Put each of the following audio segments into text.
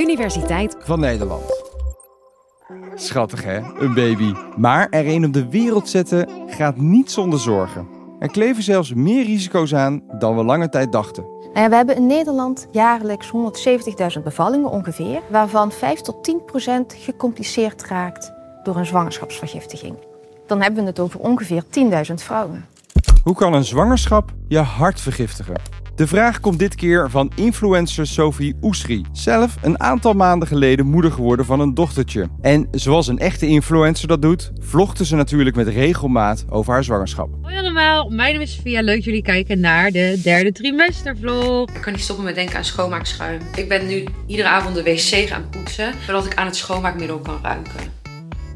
Universiteit van Nederland. Schattig hè, een baby. Maar er een op de wereld zetten gaat niet zonder zorgen. Er kleven zelfs meer risico's aan dan we lange tijd dachten. Nou ja, we hebben in Nederland jaarlijks 170.000 bevallingen ongeveer, waarvan 5 tot 10 procent gecompliceerd raakt door een zwangerschapsvergiftiging. Dan hebben we het over ongeveer 10.000 vrouwen. Hoe kan een zwangerschap je hart vergiftigen? De vraag komt dit keer van influencer Sophie Oesri. Zelf een aantal maanden geleden moeder geworden van een dochtertje. En zoals een echte influencer dat doet, vlogde ze natuurlijk met regelmaat over haar zwangerschap. Hoi allemaal, mijn naam is Sophia. Leuk jullie kijken naar de derde trimestervlog. Ik kan niet stoppen met denken aan schoonmaakschuim. Ik ben nu iedere avond de wc gaan poetsen, zodat ik aan het schoonmaakmiddel kan ruiken.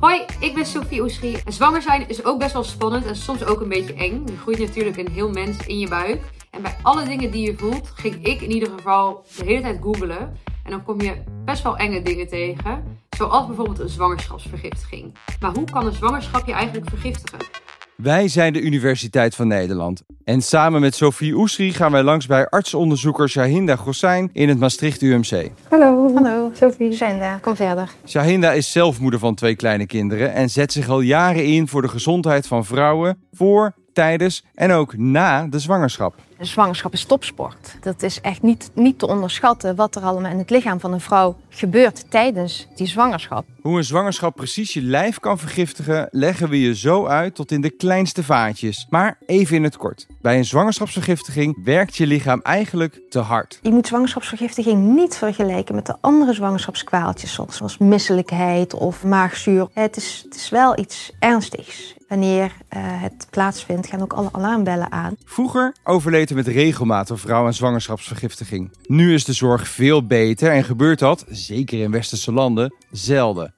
Hoi, ik ben Sophie Oesri. Zwanger zijn is ook best wel spannend en soms ook een beetje eng. Je groeit natuurlijk een heel mens in je buik. En bij alle dingen die je voelt, ging ik in ieder geval de hele tijd googelen. En dan kom je best wel enge dingen tegen. Zoals bijvoorbeeld een zwangerschapsvergiftiging. Maar hoe kan een zwangerschap je eigenlijk vergiftigen? Wij zijn de Universiteit van Nederland. En samen met Sophie Oesri gaan wij langs bij artsonderzoeker Shahinda Gossijn in het Maastricht UMC. Hallo. Hallo. Sophie. Daar. Kom verder. Shahinda is zelf moeder van twee kleine kinderen en zet zich al jaren in voor de gezondheid van vrouwen voor, tijdens en ook na de zwangerschap. De zwangerschap is topsport. Dat is echt niet, niet te onderschatten wat er allemaal in het lichaam van een vrouw gebeurt tijdens die zwangerschap. Hoe een zwangerschap precies je lijf kan vergiftigen, leggen we je zo uit tot in de kleinste vaatjes. Maar even in het kort. Bij een zwangerschapsvergiftiging werkt je lichaam eigenlijk te hard. Je moet zwangerschapsvergiftiging niet vergelijken met de andere zwangerschapskwaaltjes, zoals misselijkheid of maagzuur. Het is, het is wel iets ernstigs. Wanneer uh, het plaatsvindt, gaan ook alle alarmbellen aan. Vroeger overleed er met regelmaat een vrouw aan zwangerschapsvergiftiging. Nu is de zorg veel beter en gebeurt dat, zeker in westerse landen, zelden.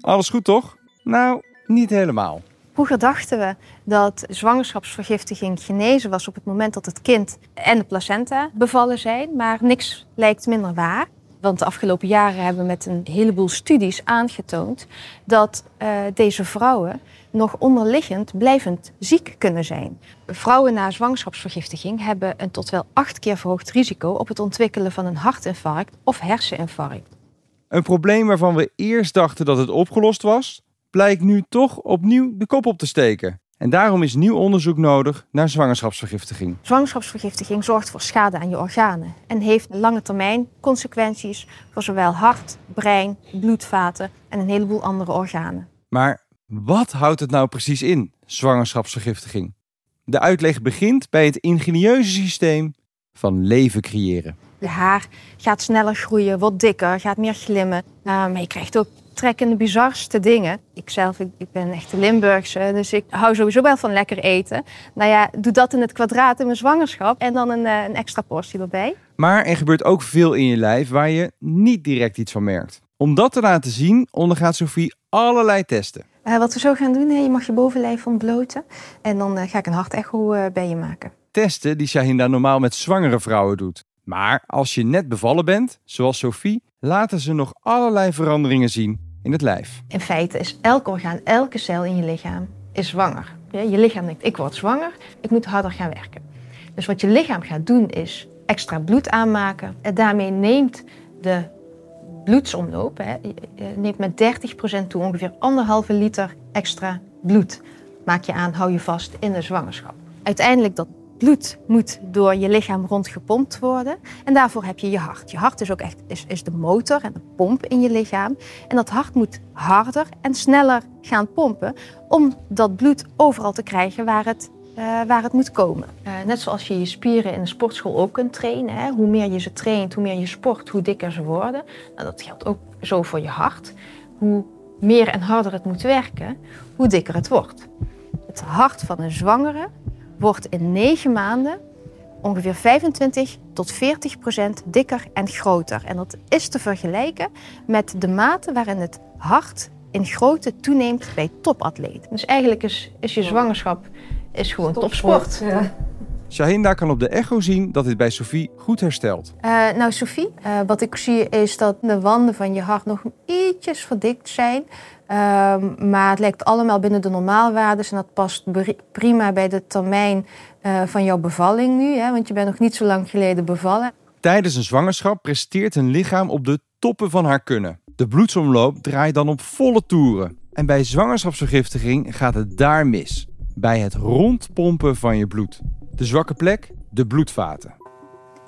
Alles goed toch? Nou, niet helemaal. Vroeger dachten we dat zwangerschapsvergiftiging genezen was op het moment dat het kind en de placenta bevallen zijn, maar niks lijkt minder waar. Want de afgelopen jaren hebben we met een heleboel studies aangetoond dat uh, deze vrouwen nog onderliggend blijvend ziek kunnen zijn. Vrouwen na zwangerschapsvergiftiging hebben een tot wel acht keer verhoogd risico op het ontwikkelen van een hartinfarct of herseninfarct. Een probleem waarvan we eerst dachten dat het opgelost was, blijkt nu toch opnieuw de kop op te steken. En daarom is nieuw onderzoek nodig naar zwangerschapsvergiftiging. Zwangerschapsvergiftiging zorgt voor schade aan je organen en heeft lange termijn consequenties voor zowel hart, brein, bloedvaten en een heleboel andere organen. Maar wat houdt het nou precies in, zwangerschapsvergiftiging? De uitleg begint bij het ingenieuze systeem van leven creëren. Je haar gaat sneller groeien, wordt dikker, gaat meer glimmen. maar je krijgt ook trekkende, bizarste dingen. Ik zelf, ik, ik ben echt de Limburgse, dus ik hou sowieso wel van lekker eten. Nou ja, doe dat in het kwadraat in mijn zwangerschap en dan een, een extra portie erbij. Maar er gebeurt ook veel in je lijf waar je niet direct iets van merkt. Om dat te laten zien, ondergaat Sophie allerlei testen. Uh, wat we zo gaan doen, je mag je bovenlijf ontbloten. En dan uh, ga ik een hartecho uh, bij je maken. Testen die Shahinda normaal met zwangere vrouwen doet. Maar als je net bevallen bent, zoals Sophie, laten ze nog allerlei veranderingen zien in het lijf. In feite is elk orgaan, elke cel in je lichaam is zwanger. Je lichaam denkt, ik word zwanger, ik moet harder gaan werken. Dus wat je lichaam gaat doen is extra bloed aanmaken. En daarmee neemt de bloedsomloop hè, neemt met 30% toe, ongeveer anderhalve liter extra bloed. Maak je aan, hou je vast in de zwangerschap. Uiteindelijk dat bloed moet door je lichaam rondgepompt worden. En daarvoor heb je je hart. Je hart is ook echt is, is de motor en de pomp in je lichaam. En dat hart moet harder en sneller gaan pompen om dat bloed overal te krijgen waar het uh, waar het moet komen. Uh, net zoals je je spieren in een sportschool ook kunt trainen. Hè? Hoe meer je ze traint, hoe meer je sport, hoe dikker ze worden. Nou, dat geldt ook zo voor je hart. Hoe meer en harder het moet werken, hoe dikker het wordt. Het hart van een zwangere wordt in negen maanden ongeveer 25 tot 40 procent dikker en groter. En dat is te vergelijken met de mate waarin het hart in grootte toeneemt bij topatleten. Dus eigenlijk is, is je zwangerschap is gewoon topsport. Ja. Shahinda kan op de echo zien dat dit bij Sophie goed herstelt. Uh, nou, Sophie, uh, wat ik zie is dat de wanden van je hart nog ietsjes verdikt zijn. Uh, maar het lijkt allemaal binnen de normaalwaarden en dat past prima bij de termijn uh, van jouw bevalling nu. Hè, want je bent nog niet zo lang geleden bevallen. Tijdens een zwangerschap presteert een lichaam op de toppen van haar kunnen. De bloedsomloop draait dan op volle toeren. En bij zwangerschapsvergiftiging gaat het daar mis. Bij het rondpompen van je bloed. De zwakke plek, de bloedvaten.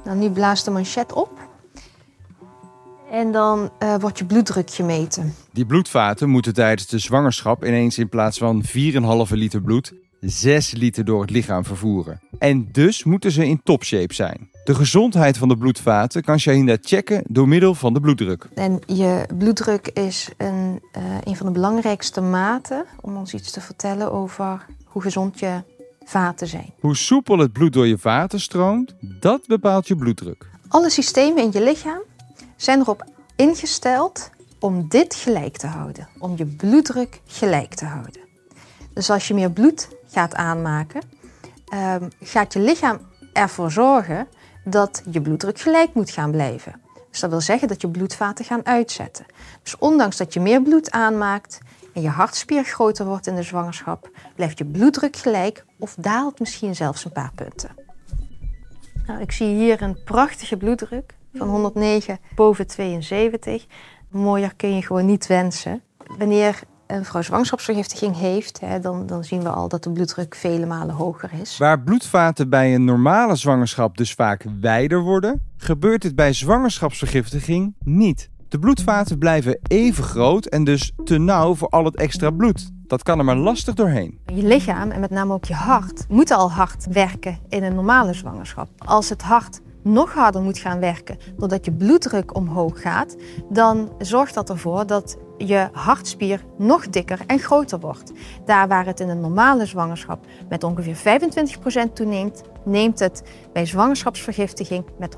Nou, nu blaast de manchet op. En dan uh, wordt je bloeddruk gemeten. Die bloedvaten moeten tijdens de zwangerschap ineens in plaats van 4,5 liter bloed 6 liter door het lichaam vervoeren. En dus moeten ze in topshape zijn. De gezondheid van de bloedvaten kan Shahinda checken door middel van de bloeddruk. En je bloeddruk is een, uh, een van de belangrijkste maten om ons iets te vertellen over hoe gezond je vaten zijn. Hoe soepel het bloed door je vaten stroomt, dat bepaalt je bloeddruk. Alle systemen in je lichaam zijn erop ingesteld om dit gelijk te houden, om je bloeddruk gelijk te houden. Dus als je meer bloed gaat aanmaken, um, gaat je lichaam ervoor zorgen dat je bloeddruk gelijk moet gaan blijven. Dus dat wil zeggen dat je bloedvaten gaan uitzetten. Dus ondanks dat je meer bloed aanmaakt en je hartspier groter wordt in de zwangerschap, blijft je bloeddruk gelijk of daalt misschien zelfs een paar punten. Nou, ik zie hier een prachtige bloeddruk van 109 boven 72. Mooier kun je gewoon niet wensen. Wanneer een vrouw zwangerschapsvergiftiging heeft, hè, dan, dan zien we al dat de bloeddruk vele malen hoger is. Waar bloedvaten bij een normale zwangerschap dus vaak wijder worden, gebeurt dit bij zwangerschapsvergiftiging niet. De bloedvaten blijven even groot en dus te nauw voor al het extra bloed. Dat kan er maar lastig doorheen. Je lichaam en met name ook je hart moeten al hard werken in een normale zwangerschap. Als het hart nog harder moet gaan werken doordat je bloeddruk omhoog gaat, dan zorgt dat ervoor dat je hartspier nog dikker en groter wordt. Daar waar het in een normale zwangerschap met ongeveer 25% toeneemt, neemt het bij zwangerschapsvergiftiging met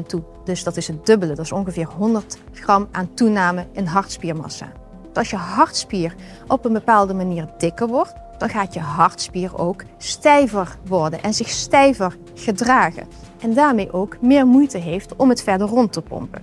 100% toe. Dus dat is het dubbele, dat is ongeveer 100 gram aan toename in hartspiermassa. Als je hartspier op een bepaalde manier dikker wordt, dan gaat je hartspier ook stijver worden en zich stijver gedragen. En daarmee ook meer moeite heeft om het verder rond te pompen.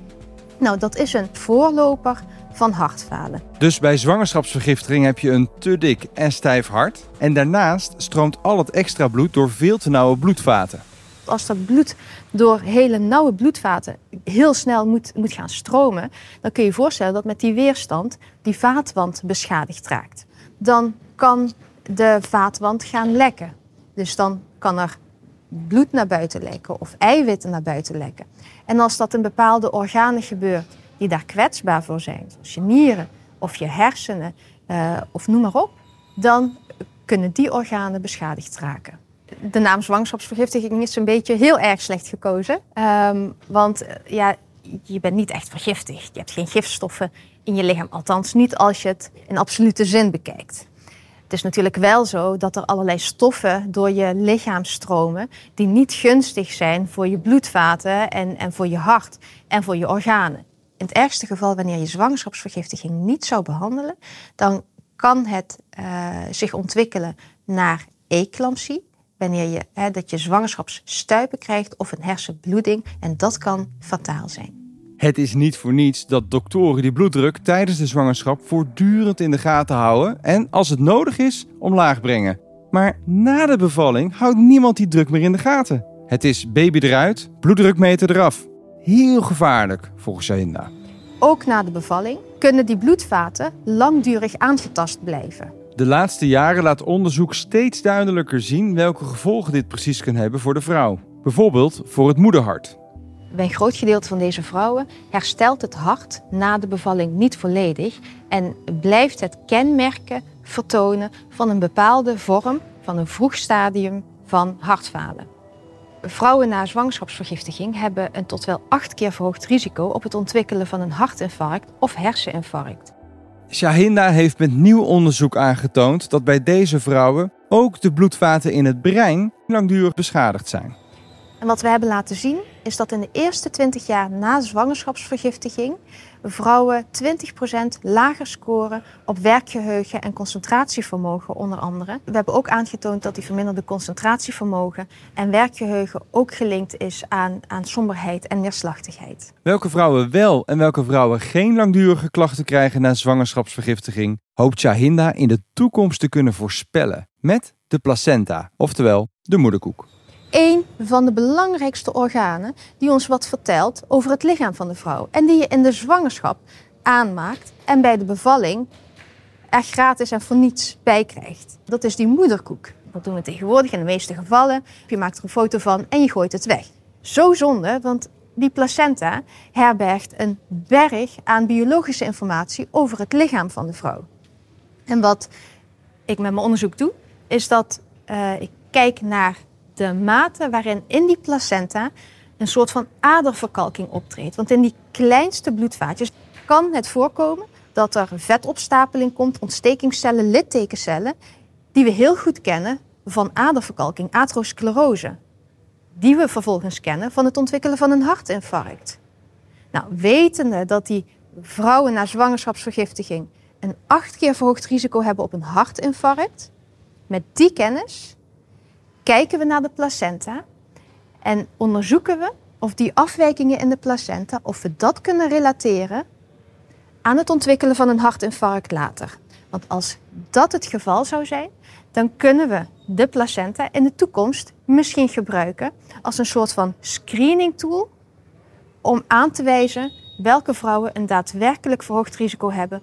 Nou, dat is een voorloper van hartfalen. Dus bij zwangerschapsvergiftiging heb je een te dik en stijf hart. En daarnaast stroomt al het extra bloed door veel te nauwe bloedvaten. Als dat bloed door hele nauwe bloedvaten heel snel moet, moet gaan stromen, dan kun je je voorstellen dat met die weerstand die vaatwand beschadigd raakt. Dan kan de vaatwand gaan lekken. Dus dan kan er bloed naar buiten lekken of eiwitten naar buiten lekken. En als dat in bepaalde organen gebeurt die daar kwetsbaar voor zijn, zoals je nieren of je hersenen uh, of noem maar op, dan kunnen die organen beschadigd raken. De naam zwangerschapsvergiftiging is een beetje heel erg slecht gekozen. Um, want uh, ja, je bent niet echt vergiftigd. Je hebt geen gifstoffen in je lichaam. Althans, niet als je het in absolute zin bekijkt. Het is natuurlijk wel zo dat er allerlei stoffen door je lichaam stromen die niet gunstig zijn voor je bloedvaten en, en voor je hart en voor je organen. In het ergste geval, wanneer je zwangerschapsvergiftiging niet zou behandelen, dan kan het uh, zich ontwikkelen naar eclampsie. Wanneer je, hè, dat je zwangerschapsstuipen krijgt of een hersenbloeding. En dat kan fataal zijn. Het is niet voor niets dat doktoren die bloeddruk tijdens de zwangerschap voortdurend in de gaten houden en als het nodig is omlaag brengen. Maar na de bevalling houdt niemand die druk meer in de gaten. Het is baby eruit, bloeddrukmeter eraf. Heel gevaarlijk, volgens Shahinda. Ook na de bevalling kunnen die bloedvaten langdurig aangetast blijven. De laatste jaren laat onderzoek steeds duidelijker zien welke gevolgen dit precies kan hebben voor de vrouw. Bijvoorbeeld voor het moederhart. Bij een groot gedeelte van deze vrouwen herstelt het hart na de bevalling niet volledig en blijft het kenmerken vertonen van een bepaalde vorm van een vroeg stadium van hartfalen. Vrouwen na zwangerschapsvergiftiging hebben een tot wel acht keer verhoogd risico op het ontwikkelen van een hartinfarct of herseninfarct. Shahinda heeft met nieuw onderzoek aangetoond dat bij deze vrouwen ook de bloedvaten in het brein langdurig beschadigd zijn. En wat we hebben laten zien is dat in de eerste 20 jaar na zwangerschapsvergiftiging vrouwen 20% lager scoren op werkgeheugen en concentratievermogen onder andere. We hebben ook aangetoond dat die verminderde concentratievermogen en werkgeheugen ook gelinkt is aan, aan somberheid en neerslachtigheid. Welke vrouwen wel en welke vrouwen geen langdurige klachten krijgen na zwangerschapsvergiftiging, hoopt Shahinda in de toekomst te kunnen voorspellen met de placenta, oftewel de moederkoek. Één van de belangrijkste organen die ons wat vertelt over het lichaam van de vrouw. En die je in de zwangerschap aanmaakt en bij de bevalling er gratis en voor niets bij krijgt. Dat is die moederkoek. Dat doen we tegenwoordig in de meeste gevallen. Je maakt er een foto van en je gooit het weg. Zo zonde, want die placenta herbergt een berg aan biologische informatie over het lichaam van de vrouw. En wat ik met mijn onderzoek doe, is dat uh, ik kijk naar de mate waarin in die placenta een soort van aderverkalking optreedt. Want in die kleinste bloedvaatjes kan het voorkomen dat er vetopstapeling komt, ontstekingscellen, littekencellen, die we heel goed kennen van aderverkalking, atherosclerose. Die we vervolgens kennen van het ontwikkelen van een hartinfarct. Nou, wetende dat die vrouwen na zwangerschapsvergiftiging een acht keer verhoogd risico hebben op een hartinfarct, met die kennis kijken we naar de placenta en onderzoeken we of die afwijkingen in de placenta, of we dat kunnen relateren aan het ontwikkelen van een hartinfarct later. Want als dat het geval zou zijn, dan kunnen we de placenta in de toekomst misschien gebruiken als een soort van screening tool om aan te wijzen welke vrouwen een daadwerkelijk verhoogd risico hebben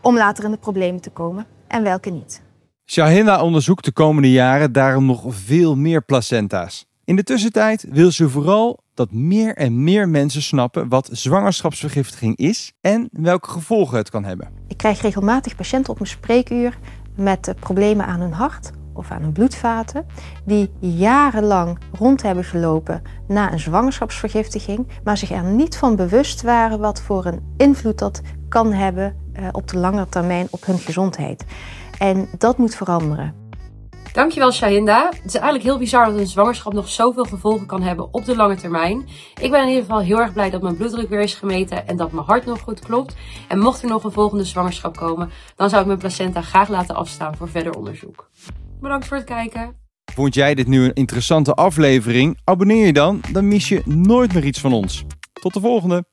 om later in de problemen te komen en welke niet. Shahinda onderzoekt de komende jaren daarom nog veel meer placenta's. In de tussentijd wil ze vooral dat meer en meer mensen snappen wat zwangerschapsvergiftiging is en welke gevolgen het kan hebben. Ik krijg regelmatig patiënten op mijn spreekuur met problemen aan hun hart of aan hun bloedvaten, die jarenlang rond hebben gelopen na een zwangerschapsvergiftiging, maar zich er niet van bewust waren wat voor een invloed dat kan hebben eh, op de lange termijn op hun gezondheid. En dat moet veranderen. Dankjewel Shahinda. Het is eigenlijk heel bizar dat een zwangerschap nog zoveel gevolgen kan hebben op de lange termijn. Ik ben in ieder geval heel erg blij dat mijn bloeddruk weer is gemeten en dat mijn hart nog goed klopt. En mocht er nog een volgende zwangerschap komen, dan zou ik mijn placenta graag laten afstaan voor verder onderzoek. Bedankt voor het kijken. Vond jij dit nu een interessante aflevering? Abonneer je dan, dan mis je nooit meer iets van ons. Tot de volgende!